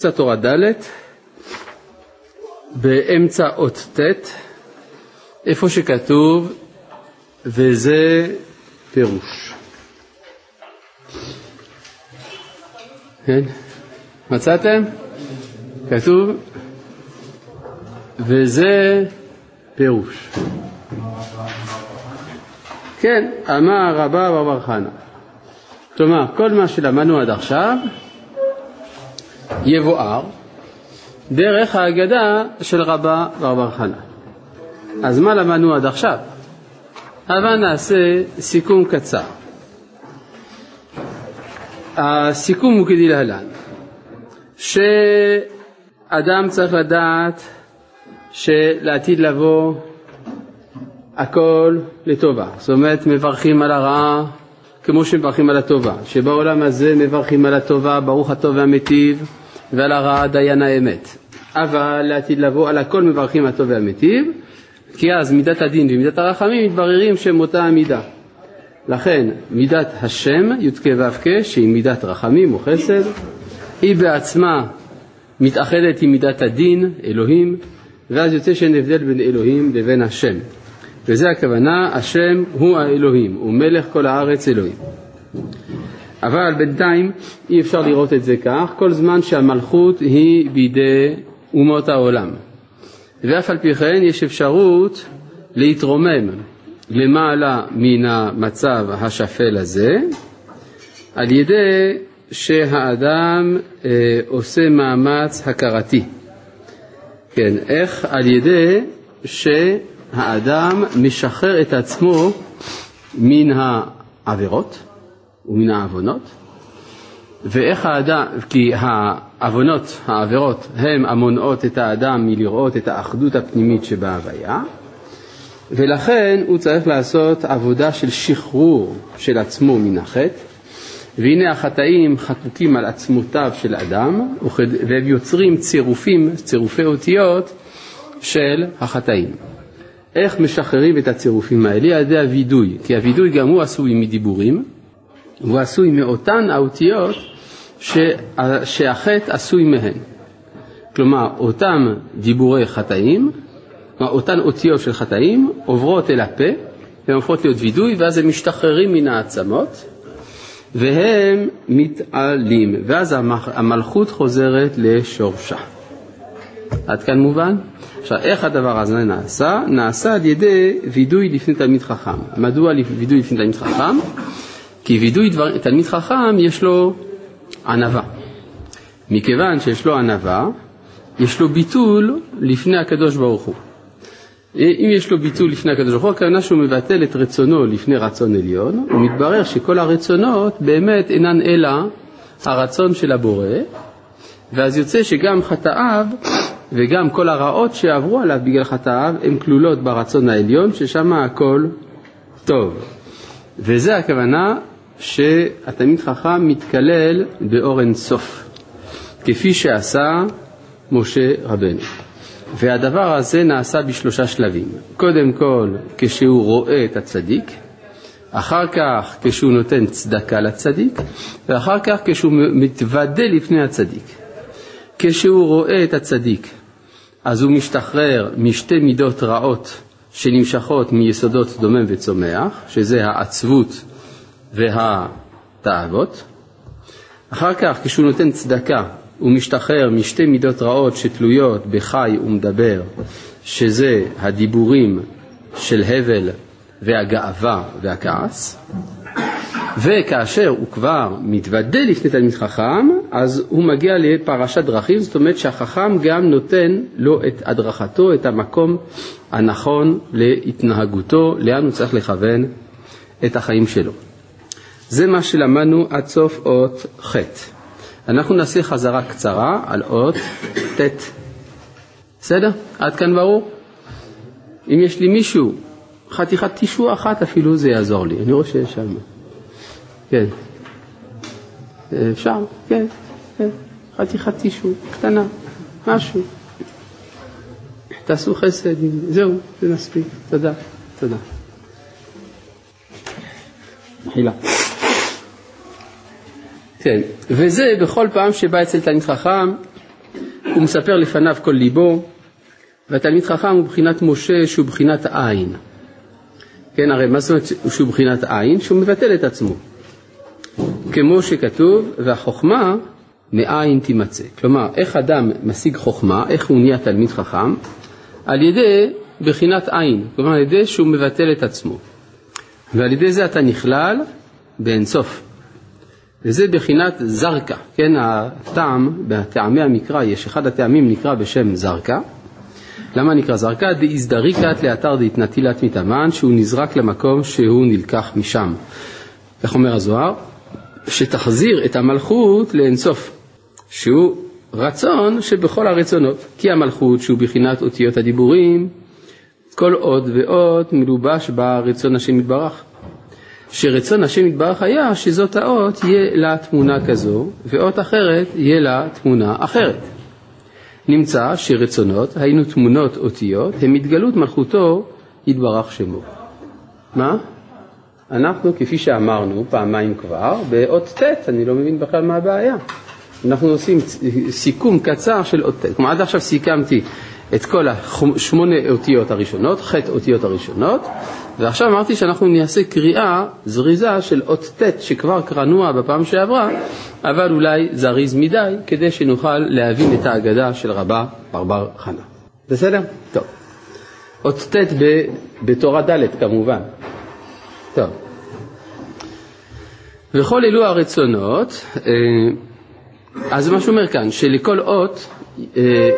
קצת תורה ד', באמצע אות ט', איפה שכתוב וזה פירוש. כן? מצאתם? כתוב וזה פירוש. כן, אמר רבה בר חנה. כלומר, כל מה שלמדנו עד עכשיו יבואר דרך ההגדה של רבה בר חנה. אז מה למדנו עד עכשיו? אבל נעשה סיכום קצר. הסיכום הוא כדלהלן, שאדם צריך לדעת שלעתיד לבוא הכל לטובה. זאת אומרת, מברכים על הרעה כמו שמברכים על הטובה. שבעולם הזה מברכים על הטובה, ברוך הטוב והמיטיב, ועל הרעה דיין האמת. אבל לעתיד לבוא, על הכל מברכים הטוב והמיטיב, כי אז מידת הדין ומידת הרחמים מתבררים שהם אותה המידה. לכן מידת השם, י"ק ו"ק, שהיא מידת רחמים או חסד, היא בעצמה מתאחדת עם מידת הדין, אלוהים, ואז יוצא שאין הבדל בין אלוהים לבין השם. וזה הכוונה, השם הוא האלוהים, הוא מלך כל הארץ אלוהים. אבל בינתיים אי אפשר לראות את זה כך, כל זמן שהמלכות היא בידי אומות העולם. ואף על פי כן יש אפשרות להתרומם למעלה מן המצב השפל הזה על ידי שהאדם אה, עושה מאמץ הכרתי. כן, איך? על ידי שהאדם משחרר את עצמו מן העבירות ומן העוונות, ואיך האדם, כי העוונות, העבירות, הם המונעות את האדם מלראות את האחדות הפנימית שבהוויה, ולכן הוא צריך לעשות עבודה של שחרור של עצמו מן החטא, והנה החטאים חקוקים על עצמותיו של אדם, והם יוצרים צירופים, צירופי אותיות של החטאים. איך משחררים את הצירופים האלה? על ידי הווידוי, כי הווידוי גם הוא עשוי מדיבורים, והוא עשוי מאותן האותיות שהחטא עשוי מהן. כלומר, אותם דיבורי חטאים, אותן אותיות של חטאים, עוברות אל הפה, והן הופכות להיות וידוי, ואז הם משתחררים מן העצמות, והם מתעלים, ואז המלכות חוזרת לשורשה. עד כאן מובן? עכשיו, איך הדבר הזה נעשה? נעשה על ידי וידוי לפני תלמיד חכם. מדוע וידוי לפני תלמיד חכם? כי וידוי דבר, תלמיד חכם יש לו ענווה. מכיוון שיש לו ענווה, יש לו ביטול לפני הקדוש ברוך הוא. אם יש לו ביטול לפני הקדוש ברוך הוא, הכוונה שהוא מבטל את רצונו לפני רצון עליון, ומתברר שכל הרצונות באמת אינן אלא הרצון של הבורא, ואז יוצא שגם חטאיו וגם כל הרעות שעברו עליו בגלל חטאיו הן כלולות ברצון העליון, ששם הכל טוב. וזה הכוונה שהתלמיד חכם מתקלל באור אין סוף, כפי שעשה משה רבנו. והדבר הזה נעשה בשלושה שלבים. קודם כל, כשהוא רואה את הצדיק, אחר כך כשהוא נותן צדקה לצדיק, ואחר כך כשהוא מתוודה לפני הצדיק. כשהוא רואה את הצדיק, אז הוא משתחרר משתי מידות רעות שנמשכות מיסודות דומם וצומח, שזה העצבות והתאוות. אחר כך, כשהוא נותן צדקה, הוא משתחרר משתי מידות רעות שתלויות בחי ומדבר, שזה הדיבורים של הבל והגאווה והכעס. וכאשר הוא כבר מתוודה לפני תלמיד חכם, אז הוא מגיע לפרשת דרכים, זאת אומרת שהחכם גם נותן לו את הדרכתו, את המקום הנכון להתנהגותו, לאן הוא צריך לכוון את החיים שלו. זה מה שלמדנו עד סוף אות ח'. אנחנו נעשה חזרה קצרה על אות ט'. בסדר? עד כאן ברור? אם יש לי מישהו, חתיכת טישו אחת אפילו, זה יעזור לי. אני רואה שיש שם. כן. אפשר? כן, כן. חתיכת טישו, קטנה, משהו. תעשו חסד, זהו, זה מספיק. תודה, תודה. מחילה. כן, וזה בכל פעם שבא אצל תלמיד חכם הוא מספר לפניו כל ליבו, והתלמיד חכם הוא בחינת משה שהוא בחינת עין. כן, הרי מה זאת אומרת שהוא בחינת עין? שהוא מבטל את עצמו. כמו שכתוב, והחוכמה מאין תימצא. כלומר, איך אדם משיג חוכמה, איך הוא נהיה תלמיד חכם? על ידי בחינת עין, כלומר על ידי שהוא מבטל את עצמו. ועל ידי זה אתה נכלל באינסוף. וזה בחינת זרקה, כן, הטעם, בטעמי המקרא, יש אחד הטעמים נקרא בשם זרקה. למה נקרא זרקה? דאיזדריקת לאתר דאיתנטילת מתאמן, שהוא נזרק למקום שהוא נלקח משם. איך אומר הזוהר? שתחזיר את המלכות לאינסוף, שהוא רצון שבכל הרצונות, כי המלכות שהוא בחינת אותיות הדיבורים, כל עוד ואות מלובש בה רצון השם יתברך. שרצון השם יתברך היה שזאת האות יהיה לה תמונה כזו, ואות אחרת יהיה לה תמונה אחרת. נמצא שרצונות, היינו תמונות אותיות, הם התגלות מלכותו יתברך שמו. מה? אנחנו, כפי שאמרנו פעמיים כבר, באות ט', אני לא מבין בכלל מה הבעיה. אנחנו עושים סיכום קצר של אות ט'. כלומר, עד עכשיו סיכמתי את כל השמונה אותיות הראשונות, ח' אותיות הראשונות, ועכשיו אמרתי שאנחנו נעשה קריאה זריזה של אות ט' שכבר קרנוה בפעם שעברה, אבל אולי זריז מדי, כדי שנוכל להבין את ההגדה של רבה ברבר חנה. בסדר? טוב. אות ט' בתורה ד' כמובן. טוב. וכל אלו הרצונות, אה, אז מה שאומר כאן, שלכל אות,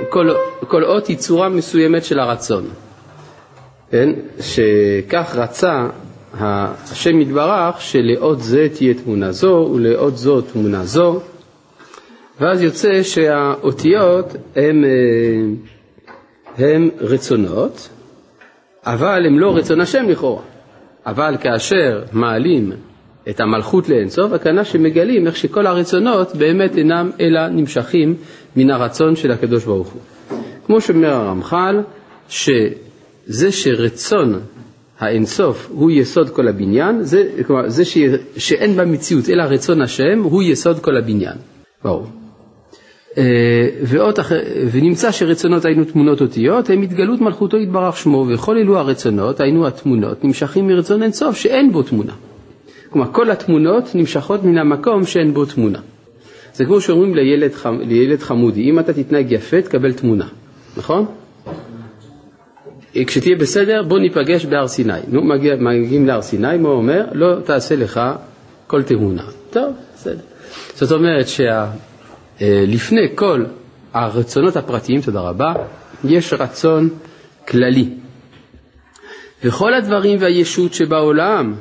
כל, כל אות היא צורה מסוימת של הרצון. כן? שכך רצה השם יתברך שלאות זה תהיה תמונה זו ולאות זו תמונה זו, ואז יוצא שהאותיות הן אה, רצונות, אבל הם לא רצון השם לכאורה. אבל כאשר מעלים את המלכות לאינסוף, הכוונה שמגלים איך שכל הרצונות באמת אינם אלא נמשכים מן הרצון של הקדוש ברוך הוא. כמו שאומר הרמח"ל, שזה שרצון האינסוף הוא יסוד כל הבניין, זה, כלומר, זה ש, שאין במציאות אלא רצון השם הוא יסוד כל הבניין. ברור. אה, ועוד אחר, ונמצא שרצונות היינו תמונות אותיות, הם התגלות מלכותו יתברך שמו, וכל אלו הרצונות, היינו התמונות, נמשכים מרצון אינסוף שאין בו תמונה. כלומר, כל התמונות נמשכות מן המקום שאין בו תמונה. זה כמו שאומרים לילד, חמ, לילד חמודי, אם אתה תתנהג יפה, תקבל תמונה, נכון? כשתהיה בסדר, בוא ניפגש בהר סיני. נו, מגיע, מגיעים להר סיני, מה הוא אומר? לא תעשה לך כל תמונה. טוב, בסדר. זאת אומרת שלפני אה, כל הרצונות הפרטיים, תודה רבה, יש רצון כללי. וכל הדברים והישות שבעולם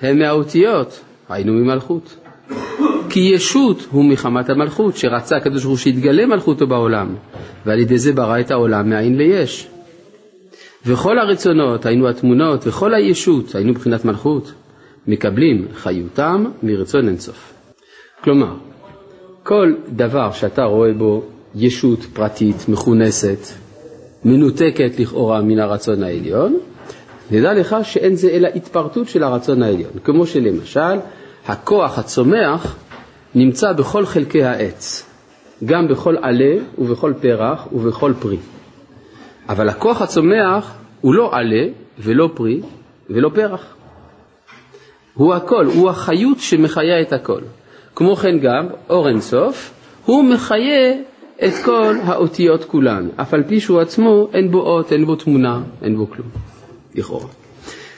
הם מהאותיות, היינו ממלכות. כי ישות הוא מחמת המלכות, שרצה הקדוש ברוך הוא שיתגלה מלכותו בעולם, ועל ידי זה ברא את העולם מאין ליש. וכל הרצונות, היינו התמונות, וכל הישות, היינו מבחינת מלכות, מקבלים חיותם מרצון אינסוף. כלומר, כל דבר שאתה רואה בו ישות פרטית, מכונסת, מנותקת לכאורה מן הרצון העליון, נדע לך שאין זה אלא התפרטות של הרצון העליון. כמו שלמשל, הכוח הצומח נמצא בכל חלקי העץ, גם בכל עלה ובכל פרח ובכל פרי. אבל הכוח הצומח הוא לא עלה ולא פרי ולא פרח. הוא הכל, הוא החיות שמחיה את הכל. כמו כן גם, אור אינסוף, הוא מחיה את כל האותיות כולן, אף על פי שהוא עצמו אין בו אות, אין בו תמונה, אין בו כלום, לכאורה.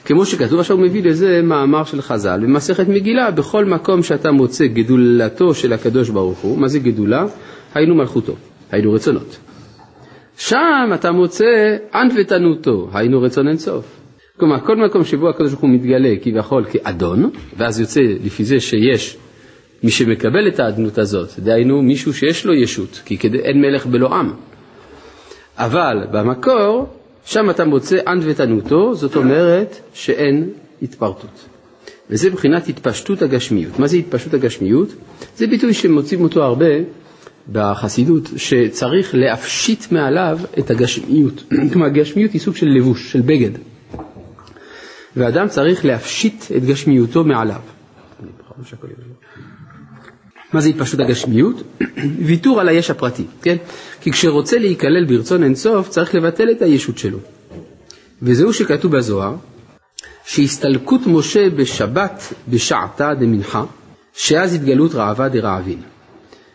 כמו שכתוב, עכשיו הוא מביא לזה מאמר של חז"ל במסכת מגילה, בכל מקום שאתה מוצא גדולתו של הקדוש ברוך הוא, מה זה גדולה? היינו מלכותו, היינו רצונות. שם אתה מוצא ענוותנותו, היינו רצון אינסוף. כלומר, כל מקום שבו הקדוש ברוך הוא מתגלה כביכול כאדון, ואז יוצא לפי זה שיש מי שמקבל את האדנות הזאת, דהיינו מישהו שיש לו ישות, כי כדי, אין מלך בלא עם. אבל במקור, שם אתה מוצא ענוותנותו, זאת אומרת שאין התפרטות. וזה מבחינת התפשטות הגשמיות. מה זה התפשטות הגשמיות? זה ביטוי שמוצאים אותו הרבה בחסידות שצריך להפשיט מעליו את הגשמיות. כלומר, הגשמיות היא סוג של לבוש, של בגד. ואדם צריך להפשיט את גשמיותו מעליו. מה זה התפשטות הגשמיות? ויתור על היש הפרטי, כן? כי כשרוצה להיכלל ברצון אינסוף צריך לבטל את הישות שלו. וזהו שכתוב בזוהר, שהסתלקות משה בשבת בשעתה דמנחה, שאז התגלות רעבה דרעבין.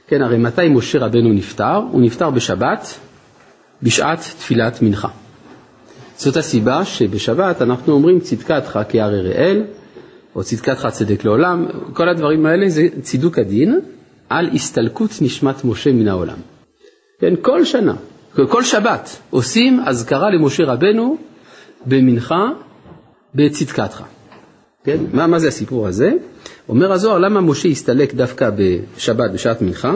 כן, הרי מתי משה רבנו נפטר? הוא נפטר בשבת, בשעת תפילת מנחה. זאת הסיבה שבשבת אנחנו אומרים צדקתך כהרי ראל, או צדקתך צדק לעולם, כל הדברים האלה זה צידוק הדין על הסתלקות נשמת משה מן העולם. כן, כל שנה, כל שבת עושים אזכרה למשה רבנו במנחה בצדקתך. כן, מה, מה זה הסיפור הזה? אומר הזוהר, למה משה הסתלק דווקא בשבת בשעת מנחה?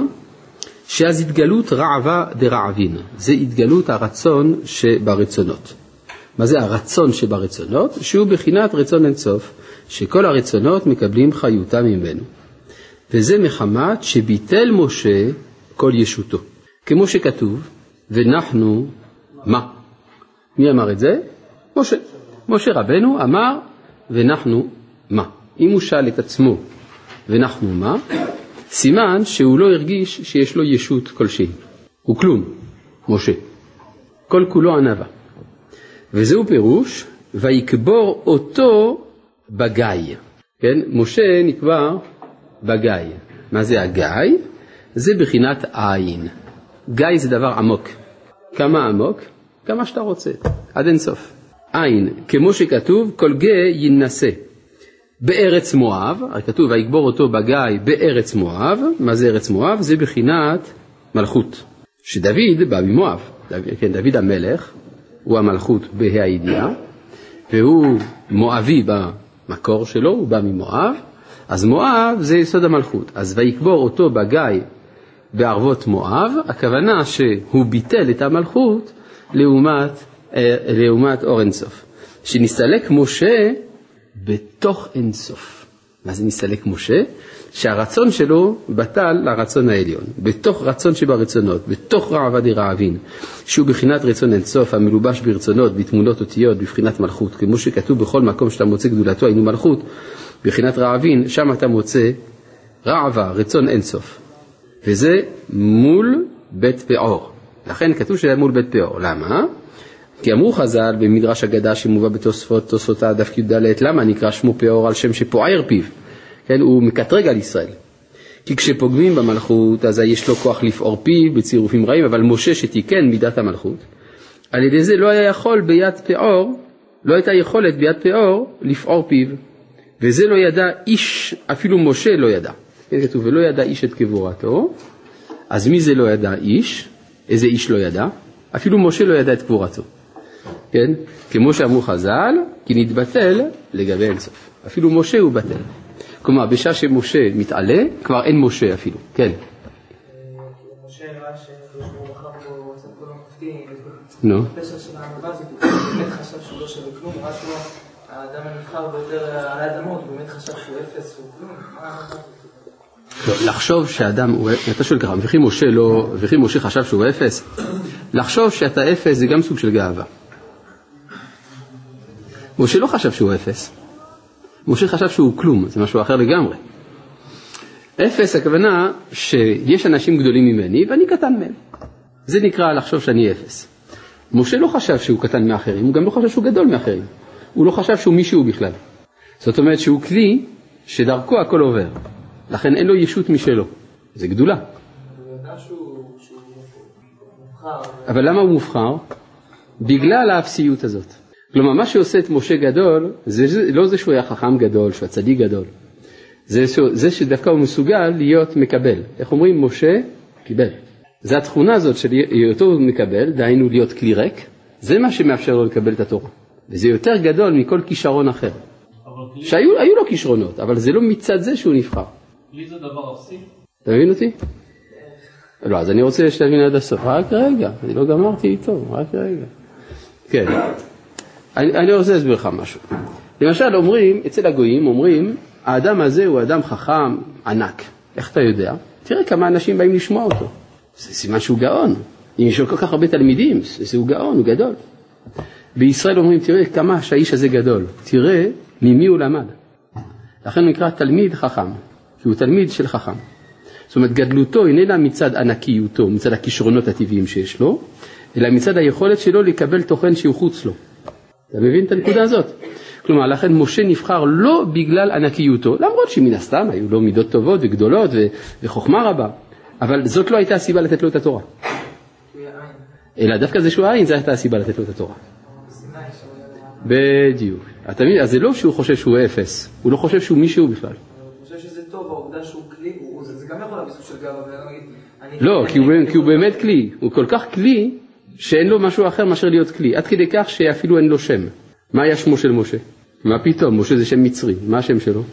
שאז התגלות רעבה דרעבין, זה התגלות הרצון שברצונות. מה זה הרצון שברצונות? שהוא בחינת רצון אינסוף, שכל הרצונות מקבלים חיותם ממנו. וזה מחמת שביטל משה כל ישותו. כמו שכתוב, ונחנו מה? מי אמר את זה? משה. משה רבנו אמר, ונחנו מה? אם הוא שאל את עצמו, ונחנו מה? סימן שהוא לא הרגיש שיש לו ישות כלשהי. הוא כלום, משה. כל כולו ענווה. וזהו פירוש, ויקבור אותו בגיא. כן, משה נקבר בגיא. מה זה הגיא? זה בחינת עין. גיא זה דבר עמוק. כמה עמוק? כמה שאתה רוצה, עד אינסוף. עין, כמו שכתוב, כל גיא יינשא. בארץ מואב, כתוב ויקבור אותו בגיא בארץ מואב, מה זה ארץ מואב? זה בחינת מלכות, שדוד בא ממואב, דוד, כן, דוד המלך הוא המלכות בה"א הידיעה, והוא מואבי במקור שלו, הוא בא ממואב, אז מואב זה יסוד המלכות, אז ויקבור אותו בגיא בערבות מואב, הכוונה שהוא ביטל את המלכות לעומת, אה, לעומת אור אינסוף. שנסתלק משה בתוך אינסוף. מה זה נסתלק משה? שהרצון שלו בטל לרצון העליון, בתוך רצון שברצונות, בתוך רעבה דרעבין, שהוא בחינת רצון אינסוף המלובש ברצונות, בתמונות אותיות, בבחינת מלכות, כמו שכתוב בכל מקום שאתה מוצא גדולתו היינו מלכות, בחינת רעבין, שם אתה מוצא רעבה, רצון אינסוף. וזה מול בית פאור. לכן כתוב שזה מול בית פאור. למה? כי אמרו חז"ל במדרש אגדה שמובא בתוספות, תוספותיו דף י"ד, למה נקרא שמו פאור על שם שפוער פיו? כן, הוא מקטרג על ישראל. כי כשפוגמים במלכות, אז יש לו כוח לפעור פיו בצירופים רעים, אבל משה שתיקן מידת המלכות, על ידי זה לא היה יכול ביד פאור, לא הייתה יכולת ביד פאור לפעור פיו. וזה לא ידע איש, אפילו משה לא ידע. כן, כתוב, ולא ידע איש את קבורתו, אז מי זה לא ידע איש? איזה איש לא ידע? אפילו משה לא ידע את קבורתו. כן? כמו שאמרו חז"ל, כי נתבטל לגבי אינסוף. אפילו משה הוא בטל. כלומר, בשעה שמשה מתעלה, כבר אין משה אפילו. כן. נו. האדם הנבחר ביותר על האדמות, הוא באמת חשב שהוא אפס, הוא כלום, לא, לחשוב שאדם, אתה שואל ככה, וכי משה לא, וכי משה חשב שהוא אפס? לחשוב שאתה אפס זה גם סוג של גאווה. משה לא חשב שהוא אפס. משה חשב שהוא כלום, זה משהו אחר לגמרי. אפס הכוונה שיש אנשים גדולים ממני ואני קטן מהם. זה נקרא לחשוב שאני אפס. משה לא חשב שהוא קטן מאחרים, הוא גם לא חשב שהוא גדול מאחרים. הוא לא חשב שהוא מישהו בכלל. זאת אומרת שהוא כלי שדרכו הכל עובר. לכן אין לו ישות משלו. זה גדולה. אבל למה הוא מובחר? בגלל האפסיות הזאת. כלומר, מה שעושה את משה גדול, זה לא זה שהוא היה חכם גדול, שהוא הצדיק גדול. זה, זה שדווקא הוא מסוגל להיות מקבל. איך אומרים? משה קיבל. זה התכונה הזאת של היותו מקבל, דהיינו להיות כלי ריק, זה מה שמאפשר לו לקבל את התורה. וזה יותר גדול מכל כישרון אחר. שהיו לו כישרונות, אבל זה לא מצד זה שהוא נבחר. כלי זה דבר אפסי? אתה מבין אותי? לא, אז אני רוצה שתבין עד הסוף. רק רגע, אני לא גמרתי איתו, רק רגע. כן. אני, אני רוצה להסביר לך משהו. למשל אומרים, אצל הגויים אומרים, האדם הזה הוא אדם חכם ענק. איך אתה יודע? תראה כמה אנשים באים לשמוע אותו. זה סימן שהוא גאון. אם יש לו כל כך הרבה תלמידים, זה הוא גאון, הוא גדול. בישראל אומרים, תראה כמה שהאיש הזה גדול. תראה ממי הוא למד. לכן הוא נקרא תלמיד חכם, כי הוא תלמיד של חכם. זאת אומרת, גדלותו איננה מצד ענקיותו, מצד הכישרונות הטבעיים שיש לו, אלא מצד היכולת שלו לקבל תוכן שהוא חוץ לו. אתה מבין את הנקודה הזאת? כלומר, לכן משה נבחר לא בגלל ענקיותו, למרות שמן הסתם היו לו מידות טובות וגדולות וחוכמה רבה, אבל זאת לא הייתה הסיבה לתת לו את התורה. אלא דווקא זה שהוא עין, זו הייתה הסיבה לתת לו את התורה. בדיוק. אתה מבין? אז זה לא שהוא חושב שהוא אפס, הוא לא חושב שהוא מישהו בכלל. אני חושב שזה טוב, העובדה שהוא כלי, זה גם יכול להביא סוג של גאווה, לא, כי הוא באמת כלי, הוא כל כך כלי, שאין לו משהו אחר מאשר להיות כלי, עד כדי כך שאפילו אין לו שם. מה היה שמו של משה? מה פתאום, משה זה שם מצרי, מה השם שלו?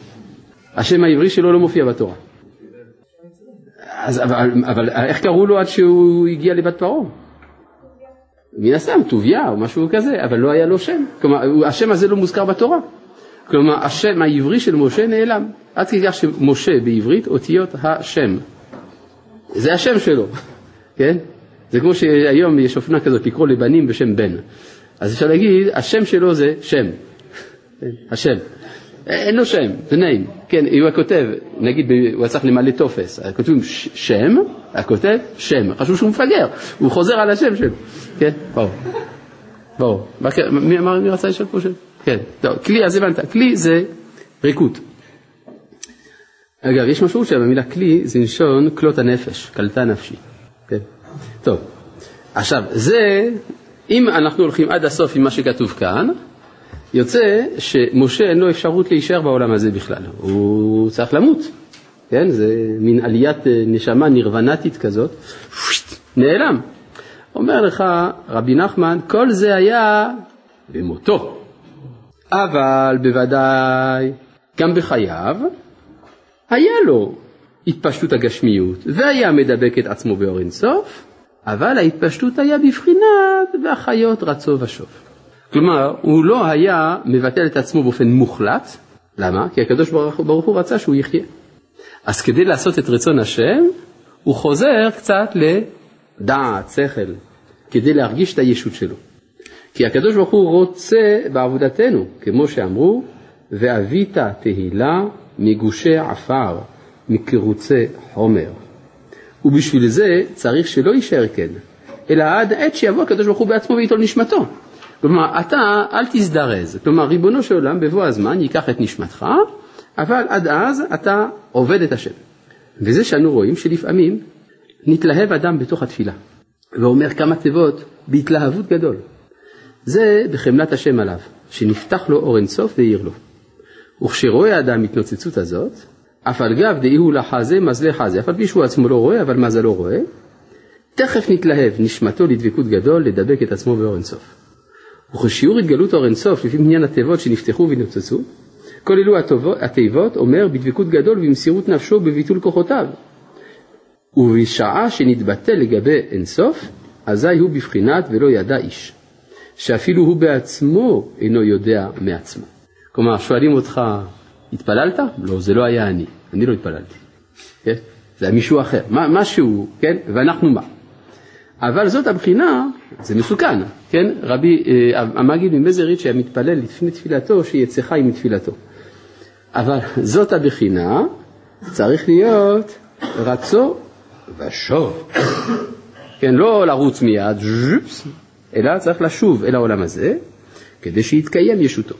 השם העברי שלו לא מופיע בתורה. אז, אבל, אבל איך קראו לו עד שהוא הגיע לבת פרעה? מן הסתם, טוביה או משהו כזה, אבל לא היה לו שם. כלומר, השם הזה לא מוזכר בתורה. כלומר, השם העברי של משה נעלם. עד כדי כך שמשה בעברית אותיות השם. זה השם שלו, כן? זה כמו שהיום יש אופנה כזאת לקרוא לבנים בשם בן. אז אפשר להגיד, השם שלו זה שם. כן, השם. אין לו שם, זה name. כן, אם הוא כותב, נגיד הוא צריך למלא טופס, כותבים שם, היה כותב שם, חשוב שהוא מפגר, הוא חוזר על השם שלו. כן, ברור. ברור. מי אמר, מי רצה לשאול פה שם? כן, טוב, כלי, אז הבנת, כלי זה ריקות. אגב, יש משמעות שהמילה כלי זה נשון כלות הנפש, קלטה נפשי. טוב. עכשיו, זה, אם אנחנו הולכים עד הסוף עם מה שכתוב כאן, יוצא שמשה אין לו אפשרות להישאר בעולם הזה בכלל, הוא צריך למות, כן? זה מין עליית אה, נשמה נירוונטית כזאת, נעלם. אומר לך רבי נחמן, כל זה היה במותו, אבל בוודאי גם בחייו היה לו התפשטות הגשמיות והיה מדבק את עצמו באור אינסוף, אבל ההתפשטות היה בבחינת והחיות רצו ושוב. כלומר, הוא לא היה מבטל את עצמו באופן מוחלט, למה? כי הקדוש ברוך, ברוך הוא רצה שהוא יחיה. אז כדי לעשות את רצון השם, הוא חוזר קצת לדעת, שכל, כדי להרגיש את הישות שלו. כי הקדוש ברוך הוא רוצה בעבודתנו, כמו שאמרו, ואבית תהילה מגושי עפר, מקרוצי חומר. ובשביל זה צריך שלא יישאר כן, אלא עד עת שיבוא הקדוש ברוך הוא בעצמו וייטול נשמתו. כלומר, אתה אל תזדרז. כלומר, ריבונו של עולם, בבוא הזמן ייקח את נשמתך, אבל עד אז אתה עובד את השם. וזה שאנו רואים שלפעמים נתלהב אדם בתוך התפילה, ואומר כמה תיבות בהתלהבות גדול. זה בחמלת השם עליו, שנפתח לו אור אינסוף והעיר לו. וכשרואה האדם התנוצצות הזאת, אף על גב דאי הוא לחזה מזלה חזה, אף על פי שהוא עצמו לא רואה, אבל מזלו רואה, תכף נתלהב נשמתו לדבקות גדול לדבק את עצמו באור אינסוף. וכשיעור התגלות אור אינסוף לפי מניין התיבות שנפתחו ונוצצו, כל אלו התיבות אומר בדבקות גדול ובמסירות נפשו ובביטול כוחותיו. ובשעה שנתבטא לגבי אינסוף, אזי הוא בבחינת ולא ידע איש, שאפילו הוא בעצמו אינו יודע מעצמו. כלומר, שואלים אותך, התפללת? לא, זה לא היה אני, אני לא התפללתי. כן? זה היה מישהו אחר, מה, משהו, כן? ואנחנו מה? אבל זאת הבחינה, זה מסוכן, כן? רבי אה, המגיד ממזריץ' היה מתפלל לפני תפילתו שיצא חי מתפילתו. אבל זאת הבחינה, צריך להיות רצו ושוב. כן, לא לרוץ מיד, אלא צריך לשוב אל העולם הזה, כדי שיתקיים ישותו.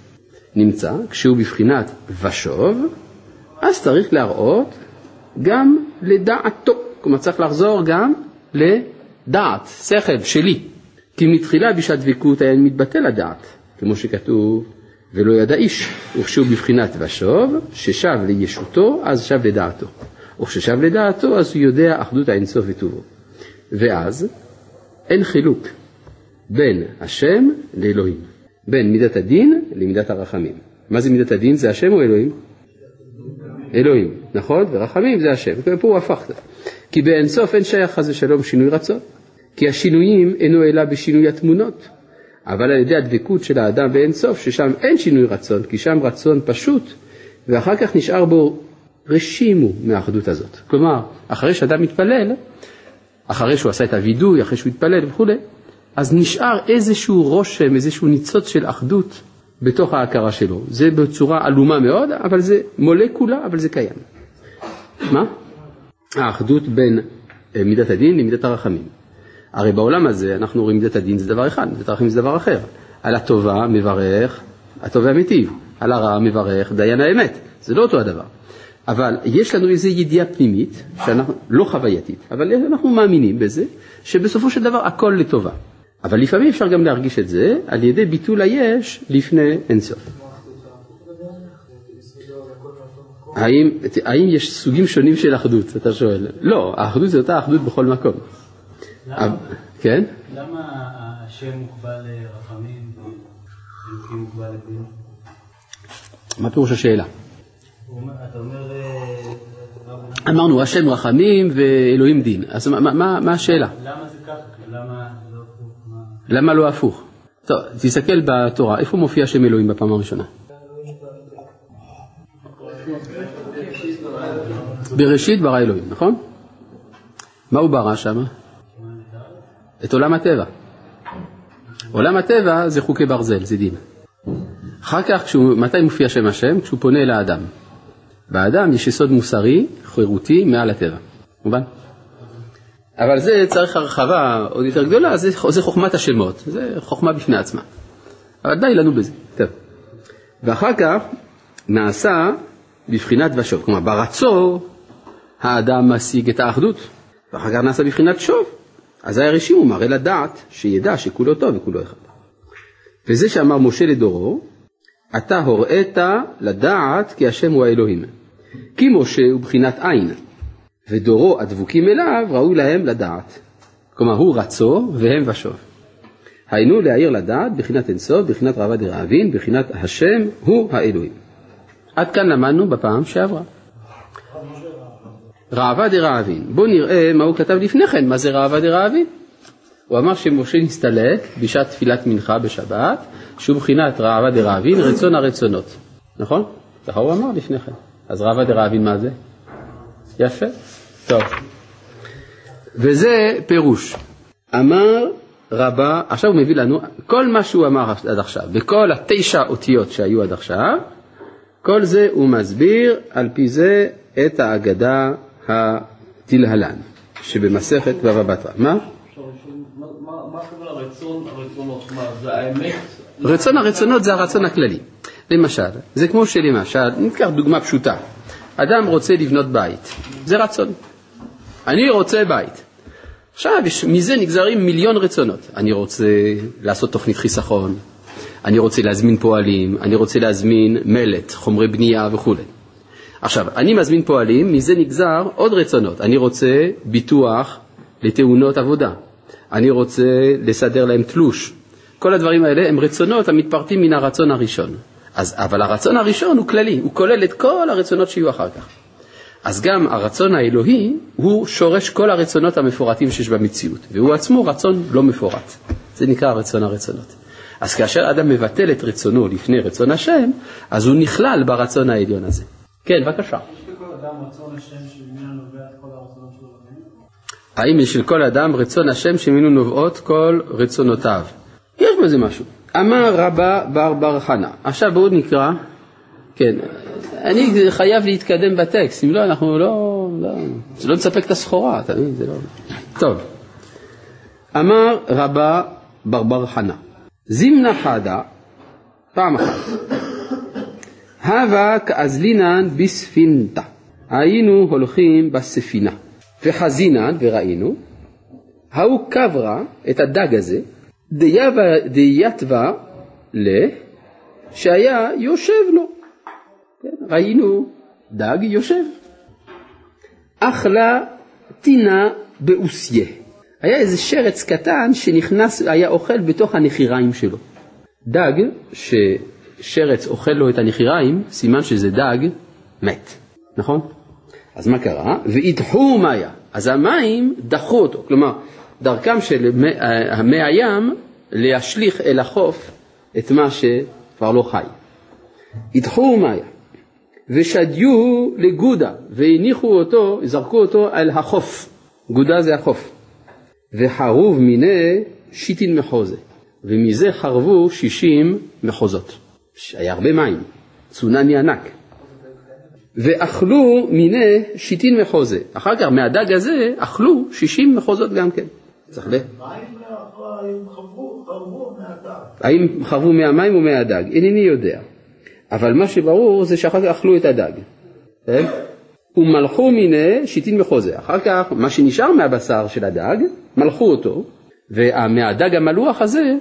נמצא, כשהוא בבחינת ושוב, אז צריך להראות גם לדעתו. כלומר, צריך לחזור גם לדעת, שכל שלי. כי מתחילה בשעת דבקות היה מתבטל הדעת, כמו שכתוב, ולא ידע איש, וכשהוא בבחינת ושוב, ששב לישותו, אז שב לדעתו. וכששב לדעתו, אז הוא יודע אחדות האינסוף וטובו. ואז אין חילוק בין השם לאלוהים. בין מידת הדין למידת הרחמים. מה זה מידת הדין? זה השם או אלוהים? אלוהים, נכון? ורחמים זה השם. פה הוא הפך. כי באינסוף אין שייך חס ושלום שינוי רצון. כי השינויים אינו אלא בשינוי התמונות. אבל על ידי הדבקות של האדם באינסוף, ששם אין שינוי רצון, כי שם רצון פשוט, ואחר כך נשאר בו רשימו מהאחדות הזאת. כלומר, אחרי שאדם מתפלל, אחרי שהוא עשה את הווידוי, אחרי שהוא התפלל וכולי, אז נשאר איזשהו רושם, איזשהו ניצוץ של אחדות בתוך ההכרה שלו. זה בצורה עלומה מאוד, אבל זה מולקולה, אבל זה קיים. מה? האחדות בין אה, מידת הדין למידת הרחמים. הרי בעולם הזה אנחנו רואים מידת הדין זה דבר אחד, מידת הרחמים זה דבר אחר. על הטובה מברך, הטובה מיטיב, על הרע מברך דיין האמת, זה לא אותו הדבר. אבל יש לנו איזו ידיעה פנימית, שאנחנו, לא חווייתית, אבל אנחנו מאמינים בזה, שבסופו של דבר הכל לטובה. אבל לפעמים אפשר גם להרגיש את זה על ידי ביטול היש לפני אינסוף. האם, האם יש סוגים שונים של אחדות, אתה שואל? לא, האחדות זה אותה אחדות בכל מקום. למה? כן? למה השם מוגבל לרחמים ואלוקים מוגבל לדין? מה פירוש השאלה? אתה אומר... אה, אמרנו, השם רחמים ואלוהים דין. אז מה, מה, מה השאלה? למה זה ככה? למה זה לא הפוך? מה- למה לא הפוך? טוב, תסתכל בתורה, איפה מופיע שם אלוהים בפעם הראשונה? בראשית ברא אלוהים, נכון? מה הוא ברא שם? את עולם הטבע. עולם הטבע זה חוקי ברזל, זה דין. אחר כך, כשהוא, מתי מופיע שם השם? כשהוא פונה אל האדם. באדם יש יסוד מוסרי, חירותי, מעל הטבע. מובן? אבל זה צריך הרחבה עוד יותר גדולה, זה, זה חוכמת השמות, זה חוכמה בפני עצמה. אבל די לנו בזה. טוב. ואחר כך נעשה בבחינת ושוב, כלומר ברצור האדם משיג את האחדות, ואחר כך נעשה בבחינת שוב. אז היה רשימו מראה לדעת, שידע שכולו טוב וכולו אחד. וזה שאמר משה לדורו, אתה הוראית לדעת כי השם הוא האלוהים. כי משה הוא בחינת עין, ודורו הדבוקים אליו ראוי להם לדעת. כלומר הוא רצו והם ושוב. היינו להעיר לדעת בחינת אינסוף, בחינת רעבה דרעבין, בחינת השם הוא האלוהים. עד כאן למדנו בפעם שעברה. ראווה דרעבין. בואו נראה מה הוא כתב לפני כן, מה זה ראווה דרעבין. הוא אמר שמשה נסתלק בשעת תפילת מנחה בשבת, שהוא בחינת ראווה דרעבין, רצון הרצונות. נכון? ככה הוא אמר לפני כן. אז ראווה דרעבין מה זה? יפה, טוב. וזה פירוש. אמר רבה, עכשיו הוא מביא לנו, כל מה שהוא אמר עד עכשיו, בכל התשע אותיות שהיו עד עכשיו, כל זה הוא מסביר על פי זה את האגדה התלהלן, שבמסכת בבא בתרא. מה? רצון הרצונות זה הרצון הכללי. למשל, זה כמו שלמשל, ניקח דוגמה פשוטה, אדם רוצה לבנות בית, זה רצון. אני רוצה בית. עכשיו, מזה נגזרים מיליון רצונות. אני רוצה לעשות תוכנית חיסכון, אני רוצה להזמין פועלים, אני רוצה להזמין מלט, חומרי בנייה וכו'. עכשיו, אני מזמין פועלים, מזה נגזר עוד רצונות. אני רוצה ביטוח לתאונות עבודה. אני רוצה לסדר להם תלוש. כל הדברים האלה הם רצונות המתפרטים מן הרצון הראשון. אז, אבל הרצון הראשון הוא כללי, הוא כולל את כל הרצונות שיהיו אחר כך. אז גם הרצון האלוהי הוא שורש כל הרצונות המפורטים שיש במציאות, והוא עצמו רצון לא מפורט. זה נקרא רצון הרצונות. אז כאשר אדם מבטל את רצונו לפני רצון השם, אז הוא נכלל ברצון העליון הזה. כן, בבקשה. יש לכל אדם רצון השם שממנו נובע את כל הרצונות שלו בחיים? האם יש של כל אדם רצון השם שממנו נובעות כל רצונותיו? יש בזה משהו. אמר רבא בר בר חנה. עכשיו בואו נקרא. כן, אני חייב להתקדם בטקסט, אם לא אנחנו לא, לא, זה לא מספק את הסחורה, אתה מבין? זה לא... טוב. אמר רבא בר בר חנה, זימנה חדה, פעם אחת, הווה כאזלינן בספינתא, היינו הולכים בספינה, וחזינן, וראינו, ההוא קברה את הדג הזה, דייתווה ל... שהיה יושב לו. כן, ראינו דג יושב. אכלה טינה באוסיה. היה איזה שרץ קטן שנכנס, היה אוכל בתוך הנחיריים שלו. דג ששרץ אוכל לו את הנחיריים, סימן שזה דג מת, נכון? אז מה קרה? ואידחו מיה. אז המים דחו אותו, כלומר, דרכם של מי, מי הים להשליך אל החוף את מה שכבר לא חי. אידחו מיה. ושדיו לגודה, והניחו אותו, זרקו אותו על החוף. גודה זה החוף. וחרוב מיני שיטין מחוזה, ומזה חרבו שישים מחוזות. היה הרבה מים, צונני ענק. ואכלו מיני שיטין מחוזה. אחר כך מהדג הזה אכלו שישים מחוזות גם כן. צריך ל... מים האם חרבו מהדג. האם חרבו מהמים או מהדג? אינני יודע. אבל מה שברור זה שאחר כך אכלו את הדג. כן? ומלכו מיני שיטין מחוזה. אחר כך, מה שנשאר מהבשר של הדג, מלכו אותו, ומהדג המלוח הזה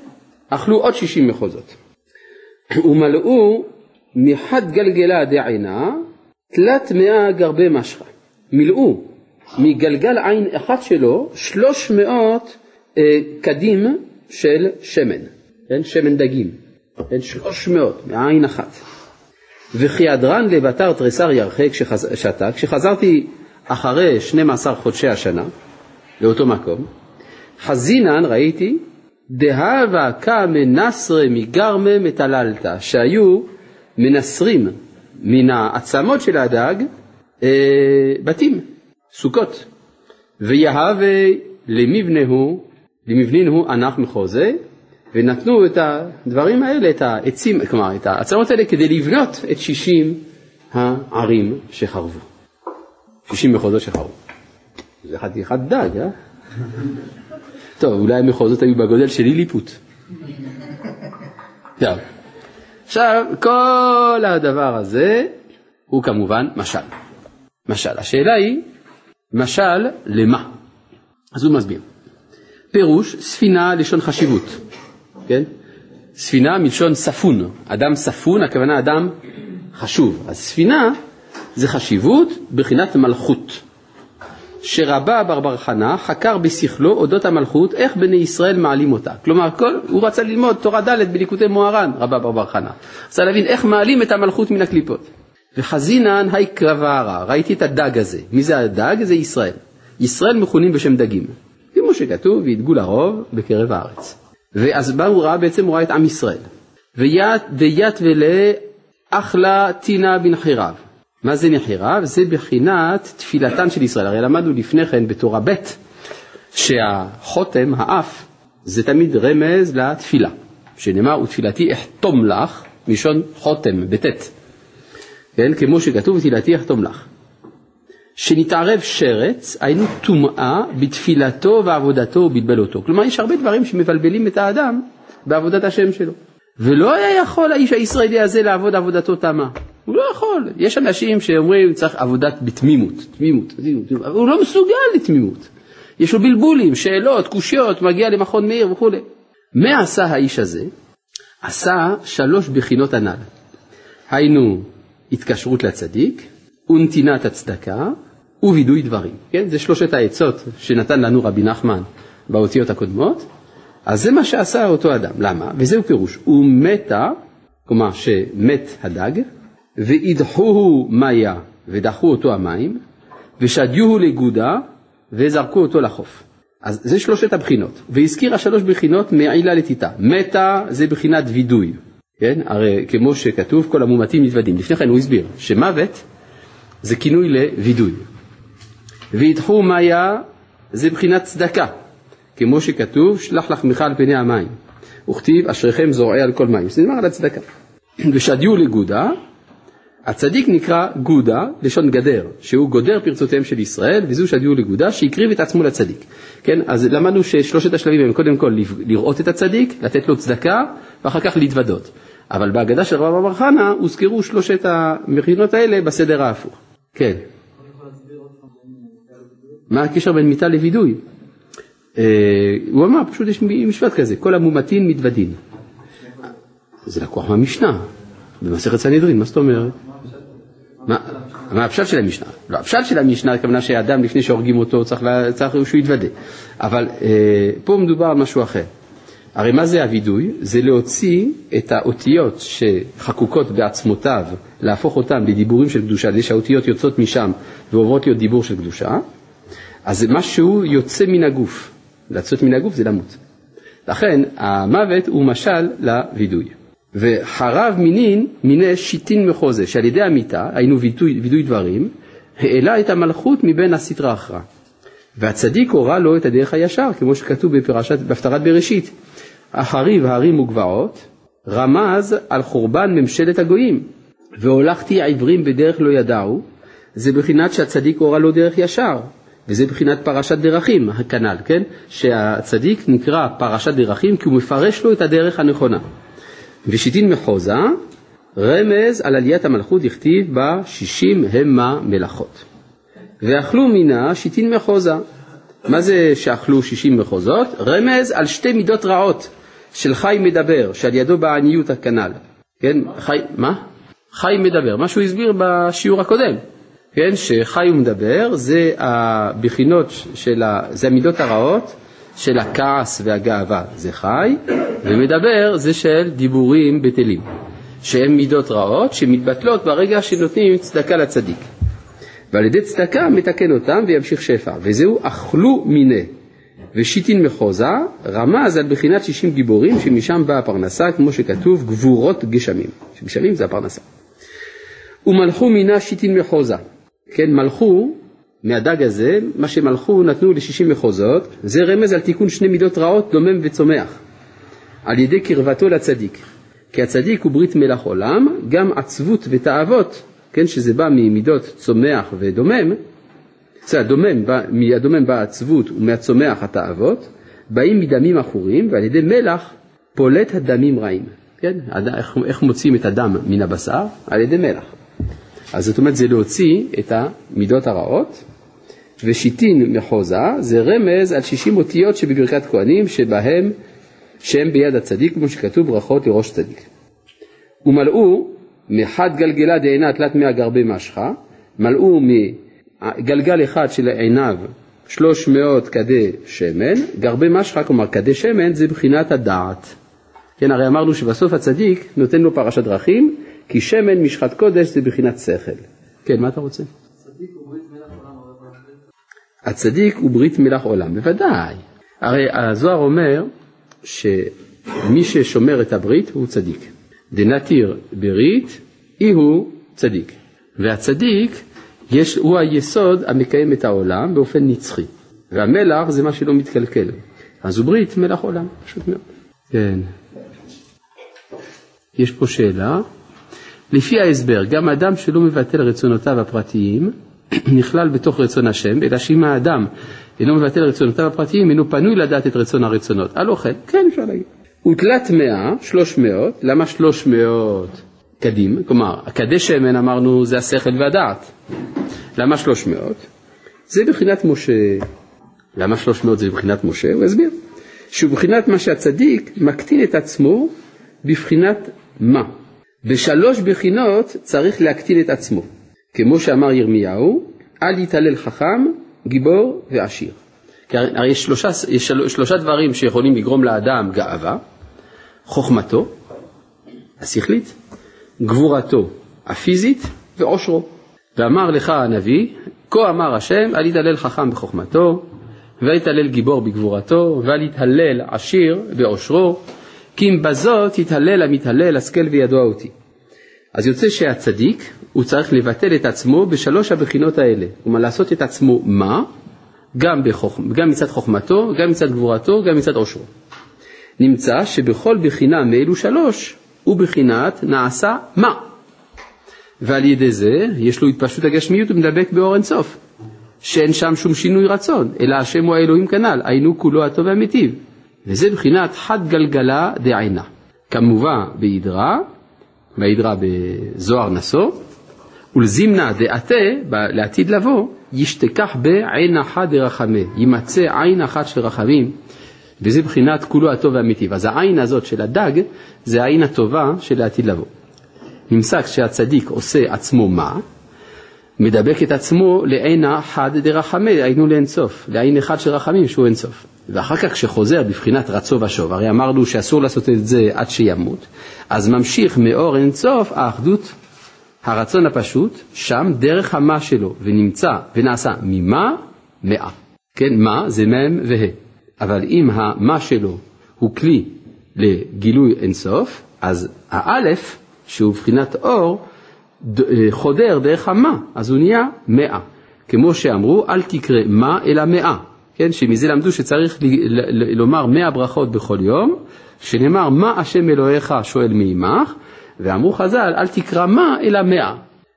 אכלו עוד שישים מחוזות. ומלאו מחד גלגלה דעינה תלת מאה גרבי משחה. מילאו מגלגל עין אחד שלו שלוש מאות אה, קדים של שמן, כן? שמן דגים, כן? שלוש מאות מעין אחת. וכי הדרן לבתר תריסר ירחה כששתה, כשחזרתי אחרי 12 חודשי השנה לאותו מקום, חזינן ראיתי דהבה כמנסרה מגרמה מטללתא, שהיו מנסרים מן העצמות של הדג אה, בתים, סוכות, ויהווה למבנהו, למבנינהו ענף מחוזה, ונתנו את הדברים האלה, את העצים, כלומר את העצמות האלה כדי לבנות את שישים הערים שחרבו, שישים מחוזות שחרבו. זה חתיכת דג, אה? טוב, אולי המחוזות היו בגודל של ליליפוט. טוב. עכשיו, כל הדבר הזה הוא כמובן משל. משל. השאלה היא, משל למה? אז הוא מסביר. פירוש, ספינה לשון חשיבות, כן? ספינה מלשון ספון, אדם ספון, הכוונה אדם חשוב. אז ספינה זה חשיבות בחינת מלכות. שרבה בר בר חנה חקר בשכלו אודות המלכות, איך בני ישראל מעלים אותה. כלומר, כל, הוא רצה ללמוד תורה ד' בליקוטי מוהר"ן, רבה בר בר חנה. רצה להבין איך מעלים את המלכות מן הקליפות. וחזינן היי קרברה, ראיתי את הדג הזה. מי זה הדג? זה ישראל. ישראל מכונים בשם דגים. כמו שכתוב, וידגו לרוב בקרב הארץ. ואז מה הוא ראה? בעצם הוא ראה את עם ישראל. ויית ולה אחלה טינה בן חירב. מה זה נחיריו? זה בחינת תפילתן של ישראל. הרי למדנו לפני כן בתורה ב' שהחותם, האף, זה תמיד רמז לתפילה, שנאמר ותפילתי אחתום לך, מלשון חותם, בטית, כן, כמו שכתוב ותפילתי אחתום לך. שנתערב שרץ, היינו טומאה בתפילתו ועבודתו ובלבלותו. כלומר, יש הרבה דברים שמבלבלים את האדם בעבודת השם שלו. ולא היה יכול האיש הישראלי הזה לעבוד עבודתו תמה. הוא לא יכול. יש אנשים שאומרים צריך עבודת בתמימות, תמימות, תמימות, הוא לא מסוגל לתמימות. יש לו בלבולים, שאלות, קושיות, מגיע למכון מאיר וכולי. מה עשה האיש הזה? עשה שלוש בחינות הנ"ל. היינו התקשרות לצדיק, ונתינת הצדקה, ווידוי דברים. כן? זה שלושת העצות שנתן לנו רבי נחמן באותיות הקודמות. אז זה מה שעשה אותו אדם. למה? וזהו פירוש. הוא מתה, כלומר שמת הדג, ואידחוהו מיה, ודחו אותו המים, ושדיוהו לגודה, וזרקו אותו לחוף. אז זה שלושת הבחינות, והזכירה שלוש בחינות מעילה לתיתה. מתה זה בחינת וידוי, כן? הרי כמו שכתוב, כל המומתים מתוודים. לפני כן הוא הסביר שמוות זה כינוי לווידוי. וידחו מיה זה בחינת צדקה, כמו שכתוב, שלח לחמך על פני המים. וכתיב, אשריכם זורעי על כל מים. זה נאמר על הצדקה. ושדיו לגודה, הצדיק נקרא גודה, לשון גדר, שהוא גודר פרצותיהם של ישראל, וזו שדיו לגודה, שהקריב את עצמו לצדיק. כן, אז למדנו ששלושת השלבים הם קודם כל לראות את הצדיק, לתת לו צדקה, ואחר כך להתוודות. אבל בהגדה של רבא בר חנה הוזכרו שלושת המכינות האלה בסדר ההפוך. כן. מה הקשר בין מיתה לווידוי? אה, הוא אמר, פשוט יש משפט כזה, כל המומתין מתוודין. זה לקוח מהמשנה, במסכת סנהדרין, מה זאת אומרת? מה הפשט של המשנה? לא, הפשט של המשנה, הכוונה שאדם לפני שהורגים אותו צריך, צריך שהוא יתוודה. אבל אה, פה מדובר על משהו אחר. הרי מה זה הווידוי? זה להוציא את האותיות שחקוקות בעצמותיו, להפוך אותן לדיבורים של קדושה, כדי שהאותיות יוצאות משם ועוברות להיות דיבור של קדושה, אז זה משהו יוצא מן הגוף. לצאת מן הגוף זה למות. לכן המוות הוא משל לווידוי. וחרב מינין מיני שיטין מחוזה, שעל ידי המיטה, היינו וידוי, וידוי דברים, העלה את המלכות מבין הסטרא אחרא. והצדיק הורה לו את הדרך הישר, כמו שכתוב בפרשת, בהפטרת בראשית. החריב הרים וגבעות, רמז על חורבן ממשלת הגויים. והולכתי עיוורים בדרך לא ידעו, זה בחינת שהצדיק הורה לו דרך ישר, וזה בחינת פרשת דרכים, הכנ"ל, כן? שהצדיק נקרא פרשת דרכים כי הוא מפרש לו את הדרך הנכונה. ושיטין מחוזה, רמז על עליית המלכות הכתיב בה שישים המה מלאכות. ואכלו מינה שיטין מחוזה. מה זה שאכלו שישים מחוזות? רמז על שתי מידות רעות של חי מדבר, שעל ידו בעניות הכנ"ל. כן, חי, מה? חי מדבר, מה שהוא הסביר בשיעור הקודם. כן, שחי ומדבר זה הבחינות של, ה, זה המידות הרעות של הכעס והגאווה, זה חי, ומדבר זה של דיבורים בטלים, שהם מידות רעות שמתבטלות ברגע שנותנים צדקה לצדיק. ועל ידי צדקה מתקן אותם וימשיך שפע, וזהו אכלו מיניה. ושיטין מחוזה רמז על בחינת שישים גיבורים שמשם באה הפרנסה כמו שכתוב גבורות גשמים, שגשמים זה הפרנסה. ומלכו מינה שיטין מחוזה, כן מלכו מהדג הזה, מה שמלכו נתנו לשישים מחוזות, זה רמז על תיקון שני מידות רעות דומם וצומח, על ידי קרבתו לצדיק. כי הצדיק הוא ברית מלח עולם, גם עצבות ותאוות, כן, שזה בא ממידות צומח ודומם, בסדר, דומם, מהדומם באה עצבות ומהצומח התאוות, באים מדמים עכורים ועל ידי מלח פולט הדמים רעים. כן? איך, איך מוציאים את הדם מן הבשר? על ידי מלח. אז זאת אומרת זה להוציא את המידות הרעות, ושיטין מחוזה זה רמז על שישים אותיות שבברכת כהנים שבהם שהם ביד הצדיק כמו שכתוב ברכות לראש צדיק. ומלאו מחד גלגלה דעינה תלת מאה גרבי משחה, מלאו מגלגל אחד של עיניו שלוש מאות כדי שמן, גרבי משחה, כלומר כדי שמן, זה בחינת הדעת. כן, הרי אמרנו שבסוף הצדיק נותן לו פרשת דרכים, כי שמן משחת קודש זה בחינת שכל. כן, מה אתה רוצה? הצדיק הוא ברית מלח עולם, בוודאי. הרי הזוהר אומר שמי ששומר את הברית הוא צדיק. דנתיר ברית, אי הוא צדיק. והצדיק יש, הוא היסוד המקיים את העולם באופן נצחי. והמלח זה מה שלא מתקלקל. אז הוא ברית מלח עולם, פשוט מאוד. כן. יש פה שאלה. לפי ההסבר, גם אדם שלא מבטל רצונותיו הפרטיים נכלל בתוך רצון השם, אלא שאם האדם אינו מבטל רצונותיו הפרטיים, אינו פנוי לדעת את רצון הרצונות. הלא כן, כן אפשר להגיד. ותלת מאה, שלוש מאות, למה שלוש מאות קדים? כלומר, הקדש שמן אמרנו זה השכל והדעת. למה שלוש מאות? זה בחינת משה. למה שלוש מאות זה בחינת משה? הוא הסביר. שהוא בחינת מה שהצדיק מקטין את עצמו בבחינת מה. בשלוש בחינות צריך להקטין את עצמו. כמו שאמר ירמיהו, אל יתהלל חכם, גיבור ועשיר. כי הרי יש שלושה, יש שלושה דברים שיכולים לגרום לאדם גאווה, חוכמתו השכלית, גבורתו הפיזית ועושרו. ואמר לך הנביא, כה אמר השם, אל יתהלל חכם בחוכמתו, ואל יתהלל גיבור בגבורתו, ואל יתהלל עשיר בעושרו, כי אם בזאת יתהלל המתהלל השכל וידוע אותי. אז יוצא שהצדיק, הוא צריך לבטל את עצמו בשלוש הבחינות האלה. כלומר, לעשות את עצמו מה? גם, בחוכ... גם מצד חוכמתו, גם מצד גבורתו, גם מצד עושרו. נמצא שבכל בחינה מאלו שלוש הוא בחינת נעשה מה. ועל ידי זה יש לו התפשטות הגשמיות ומדבק באור אינסוף, שאין שם שום שינוי רצון, אלא השם הוא האלוהים כנ"ל, היינו כולו הטוב והמיטיב. וזה בחינת חד גלגלה דעינה. כמובן בהידרה, בהידרה בזוהר נשוא, ולזימנה דעתה, לעתיד לבוא, ישתכח בעין אחת דרחמי, יימצא עין אחת של רחמים וזה בחינת כולו הטוב והמיטיב. אז העין הזאת של הדג זה העין הטובה של העתיד לבוא. נמצא כשהצדיק עושה עצמו מה? מדבק את עצמו לעינה חד דרחמי, היינו לאינסוף, לעין אחד של רחמים שהוא אינסוף. ואחר כך כשחוזר בבחינת רצו ושוב, הרי אמרנו שאסור לעשות את זה עד שימות, אז ממשיך מאור אינסוף האחדות, הרצון הפשוט, שם דרך המה שלו, ונמצא ונעשה ממה? מאה. כן, מה זה מ' וה'. אבל אם המה שלו הוא כלי לגילוי אינסוף, אז האלף, שהוא בחינת אור, אה, חודר דרך המה, אז הוא נהיה מאה. כמו שאמרו, אל תקרא מה אלא מאה. כן, שמזה למדו שצריך לומר מאה ברכות בכל יום, שנאמר מה השם אלוהיך שואל מעמך, ואמרו חז"ל, אל תקרא מה אלא מאה,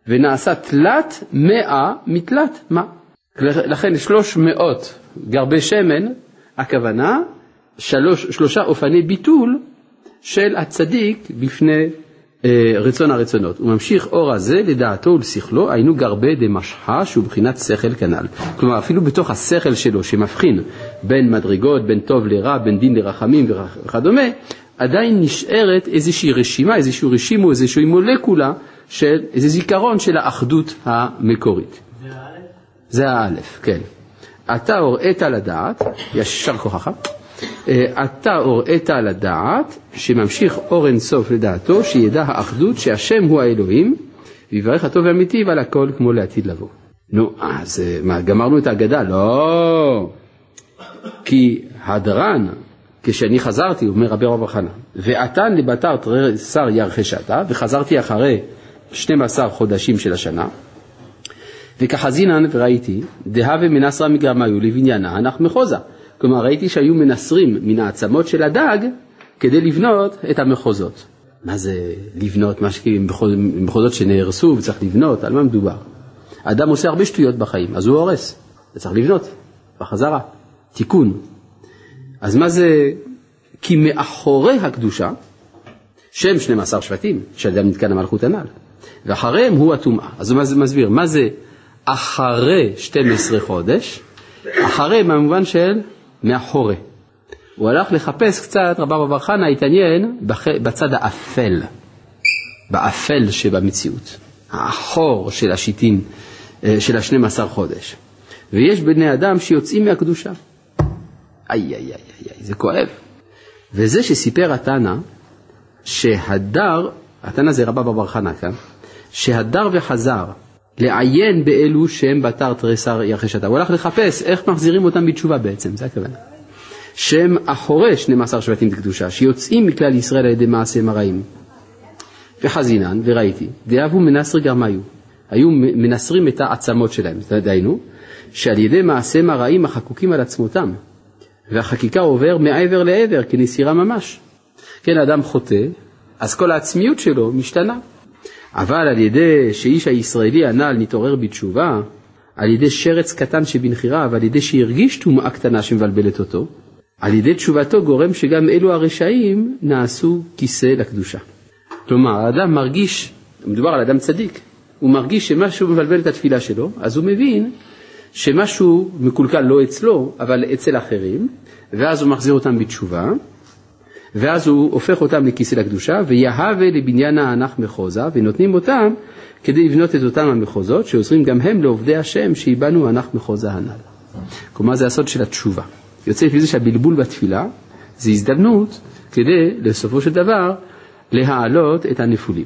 ונעשה תלת מאה מתלת מה. לכן שלוש מאות גרבי שמן, הכוונה שלוש, שלושה אופני ביטול של הצדיק בפני אה, רצון הרצונות. הוא ממשיך אור הזה לדעתו ולשכלו, היינו גרבי דמשחה שהוא בחינת שכל כנ"ל. כלומר, אפילו בתוך השכל שלו שמבחין בין מדרגות, בין טוב לרע, בין דין לרחמים וכדומה, עדיין נשארת איזושהי רשימה, איזשהו רשימו, איזושהי מולקולה של איזה זיכרון של האחדות המקורית. זה האלף, כן. אתה הוראת לדעת, ישר כוחך, אה, אתה הוראת לדעת, שממשיך אור אינסוף לדעתו, שידע האחדות שהשם הוא האלוהים, ויברך הטוב והאמיתי ועל הכל כמו לעתיד לבוא. נו, אז אה, מה, גמרנו את ההגדה? לא. כי הדרן, כשאני חזרתי, אומר רבי רב חנה, ועתן לבתר תריסר ירחשתה, וחזרתי אחרי 12 חודשים של השנה, וכחזינן וראיתי, דהווה מנסרא מגרמיו לבניינה הנח מחוזה. כלומר ראיתי שהיו מנסרים מן העצמות של הדג כדי לבנות את המחוזות. מה זה לבנות, מה שכאילו מחוזות שנהרסו וצריך לבנות, על מה מדובר? האדם עושה הרבה שטויות בחיים, אז הוא הורס, וצריך לבנות, בחזרה, תיקון. אז מה זה, כי מאחורי הקדושה, שם 12 שבטים, שאדם נתקן המלכות הנ"ל, ואחריהם הוא הטומאה. אז הוא מסביר, מה זה אחרי 12 חודש? אחרי במובן של מאחורי. הוא הלך לחפש קצת, רבא בר חנא התעניין בצד האפל, באפל שבמציאות, האחור של השיטין, אה, של השנים עשר חודש. ויש בני אדם שיוצאים מהקדושה. איי, איי, איי, איי, זה כואב. וזה שסיפר התנא, שהדר, התנא זה רבא בר חנא כאן, שהדר וחזר לעיין באלו שהם בתר תריסר ירחשתה. הוא הלך לחפש איך מחזירים אותם בתשובה בעצם, זה הכוונה. שהם אחורי 12 שבטים בקדושה, שיוצאים מכלל ישראל על ידי מעשיהם הרעים. וחזינן, וראיתי, דאבו מנסרי גרמיו, היו מנסרים את העצמות שלהם, דהיינו, שעל ידי מעשיהם הרעים החקוקים על עצמותם, והחקיקה עובר מעבר לעבר כנסירה ממש. כן, האדם חוטא, אז כל העצמיות שלו משתנה. אבל על ידי שאיש הישראלי הנ"ל נתעורר בתשובה, על ידי שרץ קטן שבנחירה ועל ידי שהרגיש טומאה קטנה שמבלבלת אותו, על ידי תשובתו גורם שגם אלו הרשעים נעשו כיסא לקדושה. כלומר, האדם מרגיש, מדובר על אדם צדיק, הוא מרגיש שמשהו מבלבל את התפילה שלו, אז הוא מבין שמשהו מקולקל לא אצלו, אבל אצל אחרים, ואז הוא מחזיר אותם בתשובה, ואז הוא הופך אותם לכיסא לקדושה, ויהווה לבניין האנך מחוזה, ונותנים אותם כדי לבנות את אותם המחוזות, שעוזרים גם הם לעובדי השם, שיבנו האנך מחוזה הנ"ל. כלומר זה הסוד של התשובה. יוצא לפי זה שהבלבול בתפילה זה הזדמנות כדי, בסופו של דבר, להעלות את הנפולים.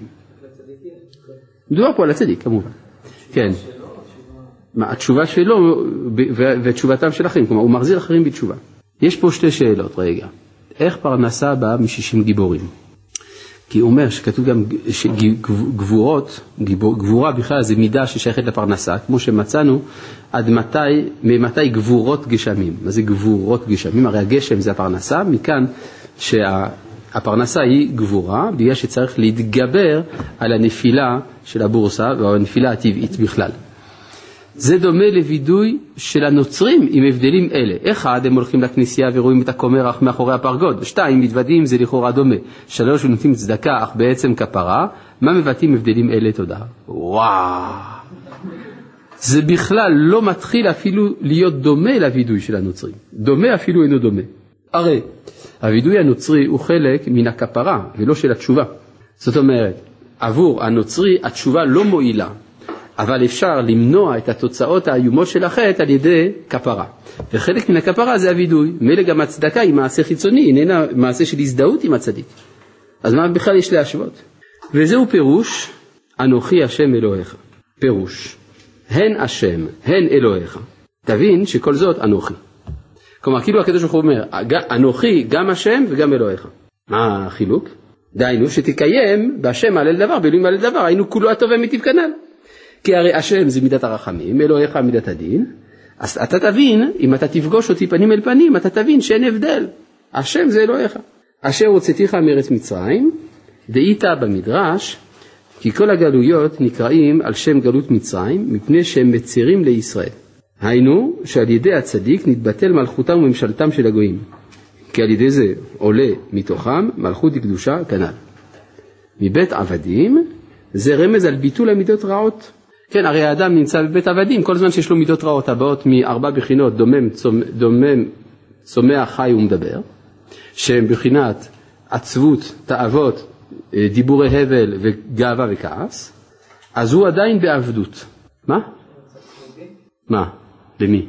מדובר פה על הצדיק כמובן, כן. מה, התשובה שלו ותשובתם של אחרים, כלומר הוא מחזיר אחרים בתשובה. יש פה שתי שאלות, רגע. איך פרנסה באה משישים גיבורים? כי הוא אומר שכתוב גם שגבורות, גבורה בכלל זה מידה ששייכת לפרנסה, כמו שמצאנו עד מתי, ממתי גבורות גשמים. מה זה גבורות גשמים? הרי הגשם זה הפרנסה, מכאן שהפרנסה היא גבורה, בגלל שצריך להתגבר על הנפילה של הבורסה או הנפילה הטבעית בכלל. זה דומה לווידוי של הנוצרים עם הבדלים אלה. אחד, הם הולכים לכנסייה ורואים את הכומר אך מאחורי הפרגוד. שתיים, מתוודים זה לכאורה דומה. שלוש, נותנים צדקה אך בעצם כפרה. מה מבטאים הבדלים אלה? תודה. וואו. זה בכלל לא מתחיל אפילו להיות דומה לווידוי של הנוצרים. דומה אפילו אינו דומה. הרי הווידוי הנוצרי הוא חלק מן הכפרה ולא של התשובה. זאת אומרת, עבור הנוצרי התשובה לא מועילה, אבל אפשר למנוע את התוצאות האיומות של החטא על ידי כפרה. וחלק מן הכפרה זה הווידוי. מילא גם הצדקה היא מעשה חיצוני, איננה מעשה של הזדהות עם הצדיק. אז מה בכלל יש להשוות? וזהו פירוש אנוכי השם אלוהיך. פירוש, הן השם, הן אלוהיך. תבין שכל זאת אנוכי. כלומר, כאילו הקדוש ברוך הוא אומר, אנוכי גם השם וגם אלוהיך. מה החילוק? דהיינו שתקיים בהשם מעלה לדבר, באלוהים מעלה לדבר, היינו כולו הטוב ומטיב כנ"ל. כי הרי השם זה מידת הרחמים, אלוהיך מידת הדין, אז אתה תבין, אם אתה תפגוש אותי פנים אל פנים, אתה תבין שאין הבדל. השם זה אלוהיך. אשר הוצאתיך מארץ מצרים, דאיתא במדרש, כי כל הגלויות נקראים על שם גלות מצרים, מפני שהם מצרים לישראל. היינו, שעל ידי הצדיק נתבטל מלכותם וממשלתם של הגויים, כי על ידי זה עולה מתוכם מלכות וקדושה כנ"ל. מבית עבדים זה רמז על ביטול המידות רעות. כן, הרי האדם נמצא בבית עבדים כל זמן שיש לו מידות רעות הבאות מארבע בחינות, דומם, צומ, דומם צומח, חי ומדבר, שהם בחינת עצבות, תאוות, אה, דיבורי הבל וגאווה וכעס, אז הוא עדיין בעבדות. מה? מה? למי?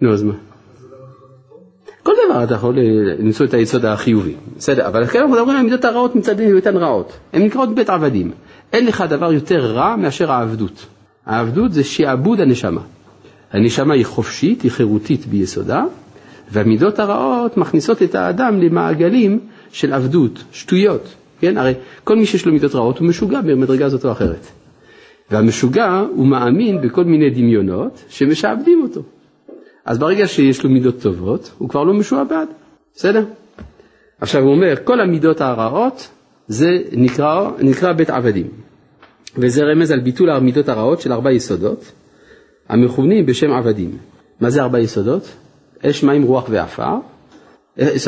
נו, אז מה? כל דבר אתה יכול למצוא את היסוד החיובי, בסדר, אבל כאן אנחנו מדברים על מידות הרעות מצד היותן רעות, הן נקראות בית עבדים. אין לך דבר יותר רע מאשר העבדות. העבדות זה שעבוד הנשמה. הנשמה היא חופשית, היא חירותית ביסודה, והמידות הרעות מכניסות את האדם למעגלים של עבדות, שטויות, כן? הרי כל מי שיש לו מידות רעות הוא משוגע במדרגה זאת או אחרת. והמשוגע הוא מאמין בכל מיני דמיונות שמשעבדים אותו. אז ברגע שיש לו מידות טובות, הוא כבר לא משועבד, בסדר? עכשיו הוא אומר, כל המידות הרעות זה נקרא, נקרא בית עבדים. וזה רמז על ביטול המידות הרעות של ארבע יסודות, המכונים בשם עבדים. מה זה ארבע יסודות? אש, מים, רוח ועפר.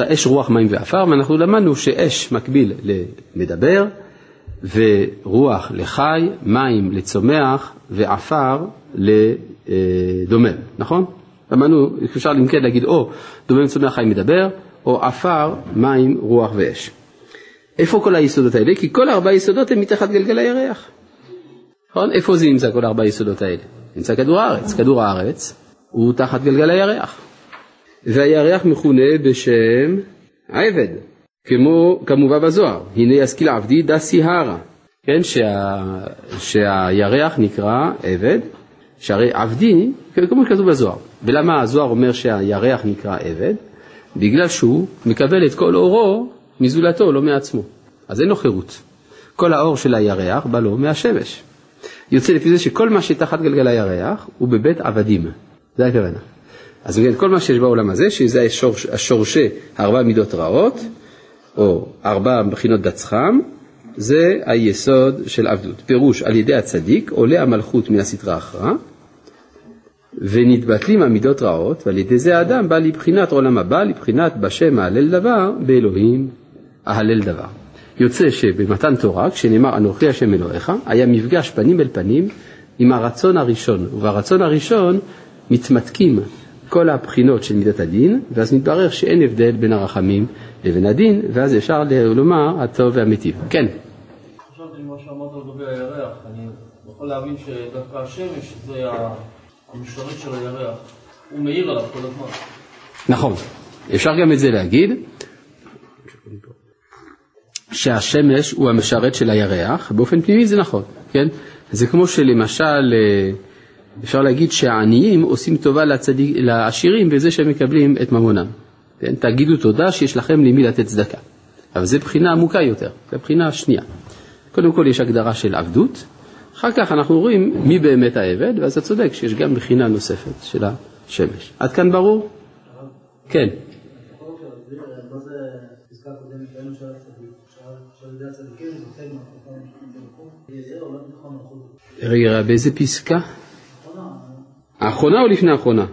אש, רוח, מים ועפר, ואנחנו למדנו שאש מקביל למדבר, ורוח לחי, מים לצומח, ועפר לדומם, נכון? למדנו, אפשר אם כן להגיד או דומם צומח חי מדבר, או עפר, מים, רוח ואש. איפה כל היסודות האלה? כי כל ארבע יסודות הם מתחת גלגל הירח. נכון? איפה זה נמצא כל ארבע היסודות האלה? נמצא כדור הארץ. כדור הארץ הוא תחת גלגל הירח. והירח מכונה בשם עבד, כמו כמובן בזוהר. הנה ישכיל עבדי דסי הרה. כן, שה, שהירח נקרא עבד, שהרי עבדי, כמו שכתוב בזוהר. ולמה הזוהר אומר שהירח נקרא עבד? בגלל שהוא מקבל את כל אורו מזולתו, לא מעצמו. אז אין לו חירות. כל האור של הירח בא לו מהשמש. יוצא לפי זה שכל מה שתחת גלגל הירח הוא בבית עבדים. זה הכוונה. אז כן, כל מה שיש בעולם הזה, שזה השורש, השורשי ארבע מידות רעות, או ארבע בחינות דצחם, זה היסוד של עבדות. פירוש, על ידי הצדיק עולה המלכות מן הסטרה אחרא, ונתבטלים המידות רעות, ועל ידי זה האדם בא לבחינת עולם הבא, לבחינת בשם ההלל דבר, באלוהים אהלל דבר. יוצא שבמתן תורה, כשנאמר אנוכי השם אלוהיך, היה מפגש פנים אל פנים עם הרצון הראשון, וברצון הראשון מתמתקים כל הבחינות של מידת הדין, ואז מתברר שאין הבדל בין הרחמים לבין הדין, ואז אפשר לומר הטוב והמיטיב. כן. חשבתי מה שאמרת לגבי הירח, אני יכול להבין שדווקא השמש זה המשרת של הירח, הוא מאיר עליו כל הזמן. נכון, אפשר גם את זה להגיד, שהשמש הוא המשרת של הירח, באופן פנימי זה נכון, כן? זה כמו שלמשל, אה, אפשר להגיד שהעניים עושים טובה לצדיק, לעשירים בזה שהם מקבלים את ממונם. כן? תגידו תודה שיש לכם למי לתת צדקה. אבל זו בחינה עמוקה יותר, זו בחינה שנייה. קודם כל יש הגדרה של עבדות, אחר כך אנחנו רואים מי באמת העבד, ואז אתה צודק שיש גם בחינה נוספת של השמש. עד כאן ברור? כן. רגע, באיזה פסקה? האחרונה או לפני האחרונה?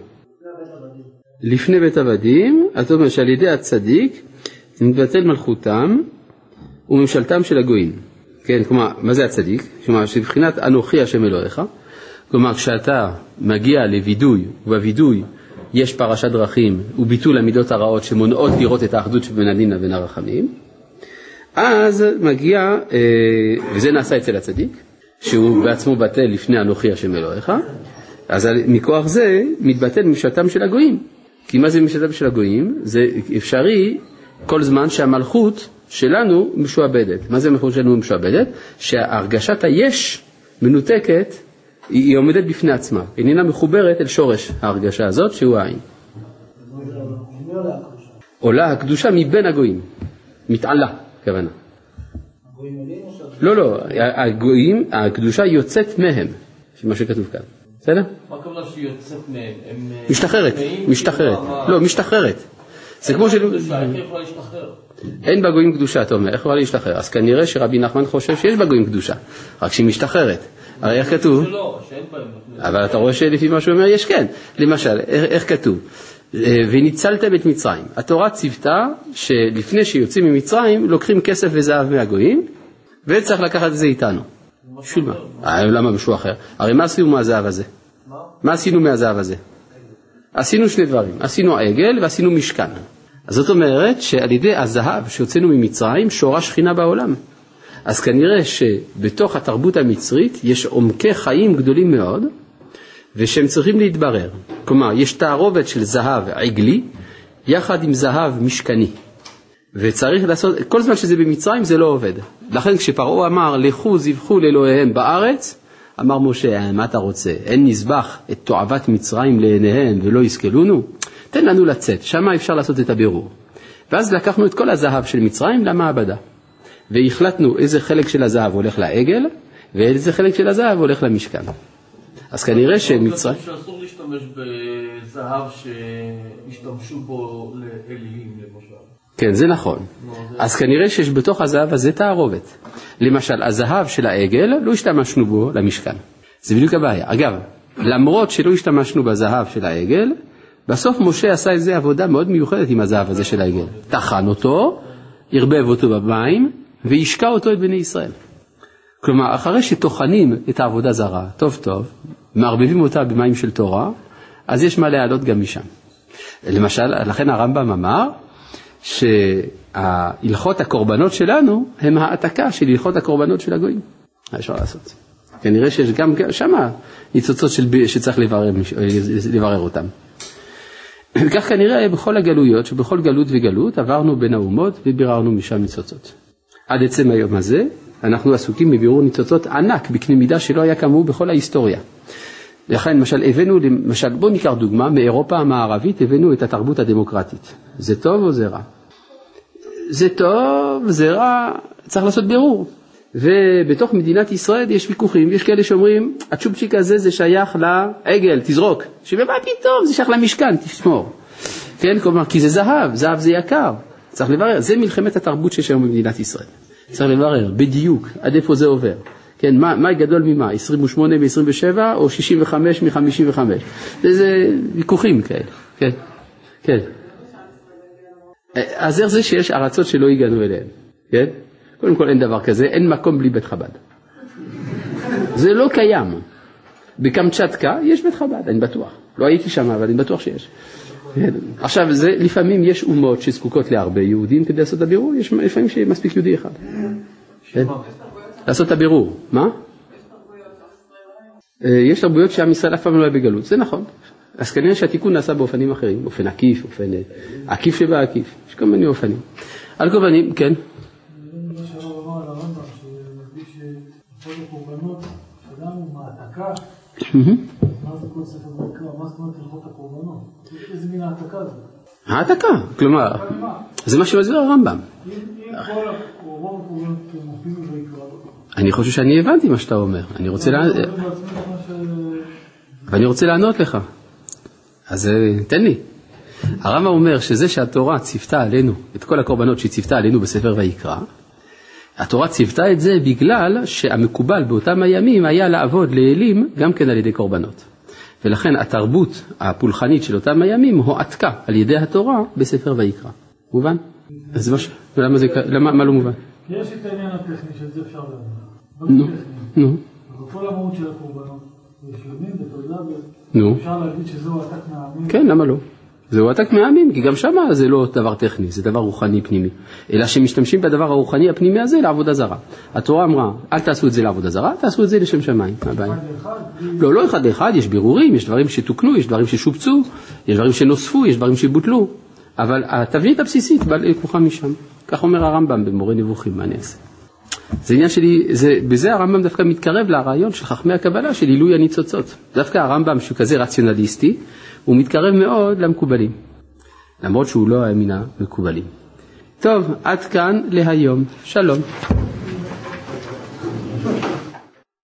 לפני בית עבדים, אתה אומר שעל ידי הצדיק מתבטל מלכותם וממשלתם של הגויים. כן, כלומר, מה זה הצדיק? כלומר, שבחינת אנוכי השם אלוהיך, כלומר, כשאתה מגיע לווידוי, ובווידוי יש פרשת דרכים וביטול המידות הרעות שמונעות לראות את האחדות שבין הדין לבין הרחמים, אז מגיע, אה, וזה נעשה אצל הצדיק, שהוא בעצמו בטל לפני אנוכי השם אלוהיך, אז מכוח זה מתבטל ממשלתם של הגויים. כי מה זה ממשלתם של הגויים? זה אפשרי כל זמן שהמלכות שלנו משועבדת. מה זה המלכות שלנו משועבדת? שהרגשת היש מנותקת, היא, היא עומדת בפני עצמה, איננה מחוברת אל שורש ההרגשה הזאת שהוא העין. עולה הקדושה מבין הגויים, מתעלה, כוונה. לא, לא, הגויים, הקדושה יוצאת מהם, מה שכתוב כאן, בסדר? מה הכוונה שהיא יוצאת מהם? משתחררת, משתחררת, לא, משתחררת. זה כמו של... אין בגויים קדושה, אתה אומר, איך יכולה להשתחרר? אז כנראה שרבי נחמן חושב שיש בגויים קדושה, רק שהיא משתחררת. הרי איך כתוב? בהם. אבל אתה רואה שלפי מה שהוא אומר יש כן. למשל, איך, כתוב? אה, וניצלתם את מצרים. התורה ציוותה שלפני שיוצאים ממצרים לוקחים כסף וזהב מהגויים וצריך לקחת את זה איתנו. בשביל מה? אה, למה משהו אחר? הרי מה עשינו מהזהב הזה? מה עשינו מהזהב הזה? עשינו שני דברים, עשינו עגל ועשינו משכן. אז זאת אומרת שעל ידי הזהב שהוצאנו ממצרים שורה שכינה בעולם. אז כנראה שבתוך התרבות המצרית יש עומקי חיים גדולים מאוד ושהם צריכים להתברר. כלומר, יש תערובת של זהב עגלי יחד עם זהב משכני. וצריך לעשות, כל זמן שזה במצרים זה לא עובד. לכן כשפרעה אמר, לכו זבחו לאלוהיהם בארץ, אמר משה, "אה, מה אתה רוצה? אין נזבח את תועבת מצרים לעיניהם ולא יסכלונו? תן לנו לצאת, שמה אפשר לעשות את הבירור. ואז לקחנו את כל הזהב של מצרים למעבדה. והחלטנו איזה חלק של הזהב הולך לעגל, ואיזה חלק של הזהב הולך למשכן. אז כנראה שמצרים... שאסור להשתמש בזהב שהשתמשו בו לאלילים, למשל. כן, זה נכון. אז כנראה שיש בתוך הזהב הזה תערובת. למשל, הזהב של העגל, לא השתמשנו בו למשכן. זה בדיוק הבעיה. אגב, למרות שלא השתמשנו בזהב של העגל, בסוף משה עשה איזו עבודה מאוד מיוחדת עם הזהב הזה של העגל. טחן אותו, ערבב אותו במים, והשקע אותו את בני ישראל. כלומר, אחרי שטוחנים את העבודה זרה, טוב טוב, מערבבים אותה במים של תורה, אז יש מה להעלות גם משם. למשל, לכן הרמב"ם אמר שהלכות הקורבנות שלנו הם העתקה של הלכות הקורבנות של הגויים. מה אפשר לעשות? כנראה שיש גם שמה ניצוצות של, שצריך לברר, לברר אותם. וכך כנראה בכל הגלויות, שבכל גלות וגלות עברנו בין האומות וביררנו משם ניצוצות. עד עצם היום הזה אנחנו עסוקים בבירור ניצוצות ענק בקנה מידה שלא היה כאמור בכל ההיסטוריה. לכן למשל הבאנו, למשל בואו ניקח דוגמה, מאירופה המערבית הבאנו את התרבות הדמוקרטית. זה טוב או זה רע? זה טוב, זה רע, צריך לעשות בירור. ובתוך מדינת ישראל יש ויכוחים, יש כאלה שאומרים, הצ'ופצ'יק הזה זה שייך לעגל, תזרוק. שמה פתאום, זה שייך למשכן, תשמור. כן, כלומר, כי זה זהב, זהב זה יקר. צריך לברר, זה מלחמת התרבות שיש היום במדינת ישראל. צריך לברר בדיוק עד איפה זה עובר. כן, מה, מה גדול ממה, 28 מ-27 או 65 מ-55? זה, זה ויכוחים כאלה, כן, כן. אז איך זה שיש ארצות שלא הגענו אליהן, כן? קודם כל אין דבר כזה, אין מקום בלי בית חב"ד. זה לא קיים. בקמצ'טקה יש בית חב"ד, אני בטוח. לא הייתי שם, אבל אני בטוח שיש. עכשיו, זה, לפעמים יש אומות שזקוקות להרבה יהודים כדי לעשות את הבירור, יש לפעמים שמספיק יהודי אחד. כן? לעשות את הבירור. מה? אה, יש תרבויות שעם ישראל אף פעם לא היה בגלות, זה נכון. אז כנראה שהתיקון נעשה באופנים אחרים, באופן עקיף, אופן אה, עקיף שבעקיף, יש כל מיני אופנים. על כל פנים, כן. מה שהרב אמר על הרמב"ם, שמדגיש שכל הקורבנות שלנו מעתקה, מה זה כל ספר ויקרא, מה זאת אומרת הלכות הקורבנות? איזה מין העתקה זה? העתקה, כלומר, זה מה שמסביר הרמב"ם. אם אם כל רוב הקורבנות מופיעים ויקרא, אני חושב שאני הבנתי מה שאתה אומר, אני. ואני רוצה לענות לך. אז אה, תן לי. הרמב"ם אומר שזה שהתורה ציוותה עלינו את כל הקורבנות שהיא ציוותה עלינו בספר ויקרא, התורה ציוותה את זה בגלל שהמקובל באותם הימים היה לעבוד לאלים גם כן על ידי קורבנות. ולכן התרבות הפולחנית של אותם הימים הועתקה על ידי התורה בספר ויקרא. מובן? אז מה, ש- למה זה, למה, מה לא מובן? יש את העניין הטכני של זה אפשר להבין. נו, דברים טכניים. נו, אבל כל המהות של הקורבנות, ושלמים ותודה, נו. אפשר להגיד שזהו העתק מהעמים. כן, למה לא? זה הועתק מהעמים, כי גם שם זה לא דבר טכני, זה דבר רוחני פנימי. אלא שמשתמשים בדבר הרוחני הפנימי הזה לעבודה זרה. התורה אמרה, אל תעשו את זה לעבודה זרה, תעשו את זה לשם שמיים. מה הבעיה? לא, לא אחד לאחד, יש בירורים, יש דברים שתוקנו, יש דברים ששופצו, יש דברים שנוספו, יש דברים שבוטלו, אבל התבנית הבסיסית באה לקוחה משם. כך אומר הרמב"ם במורה נבוכים, מה אני אעשה? זה עניין שלי, זה, בזה הרמב"ם דווקא מתקרב לרעיון של חכמי הקבלה של עילוי הניצוצות. דווקא הרמב"ם שהוא כזה רציונליסטי, הוא מתקרב מאוד למקובלים, למרות שהוא לא מן המקובלים. טוב, עד כאן להיום. שלום.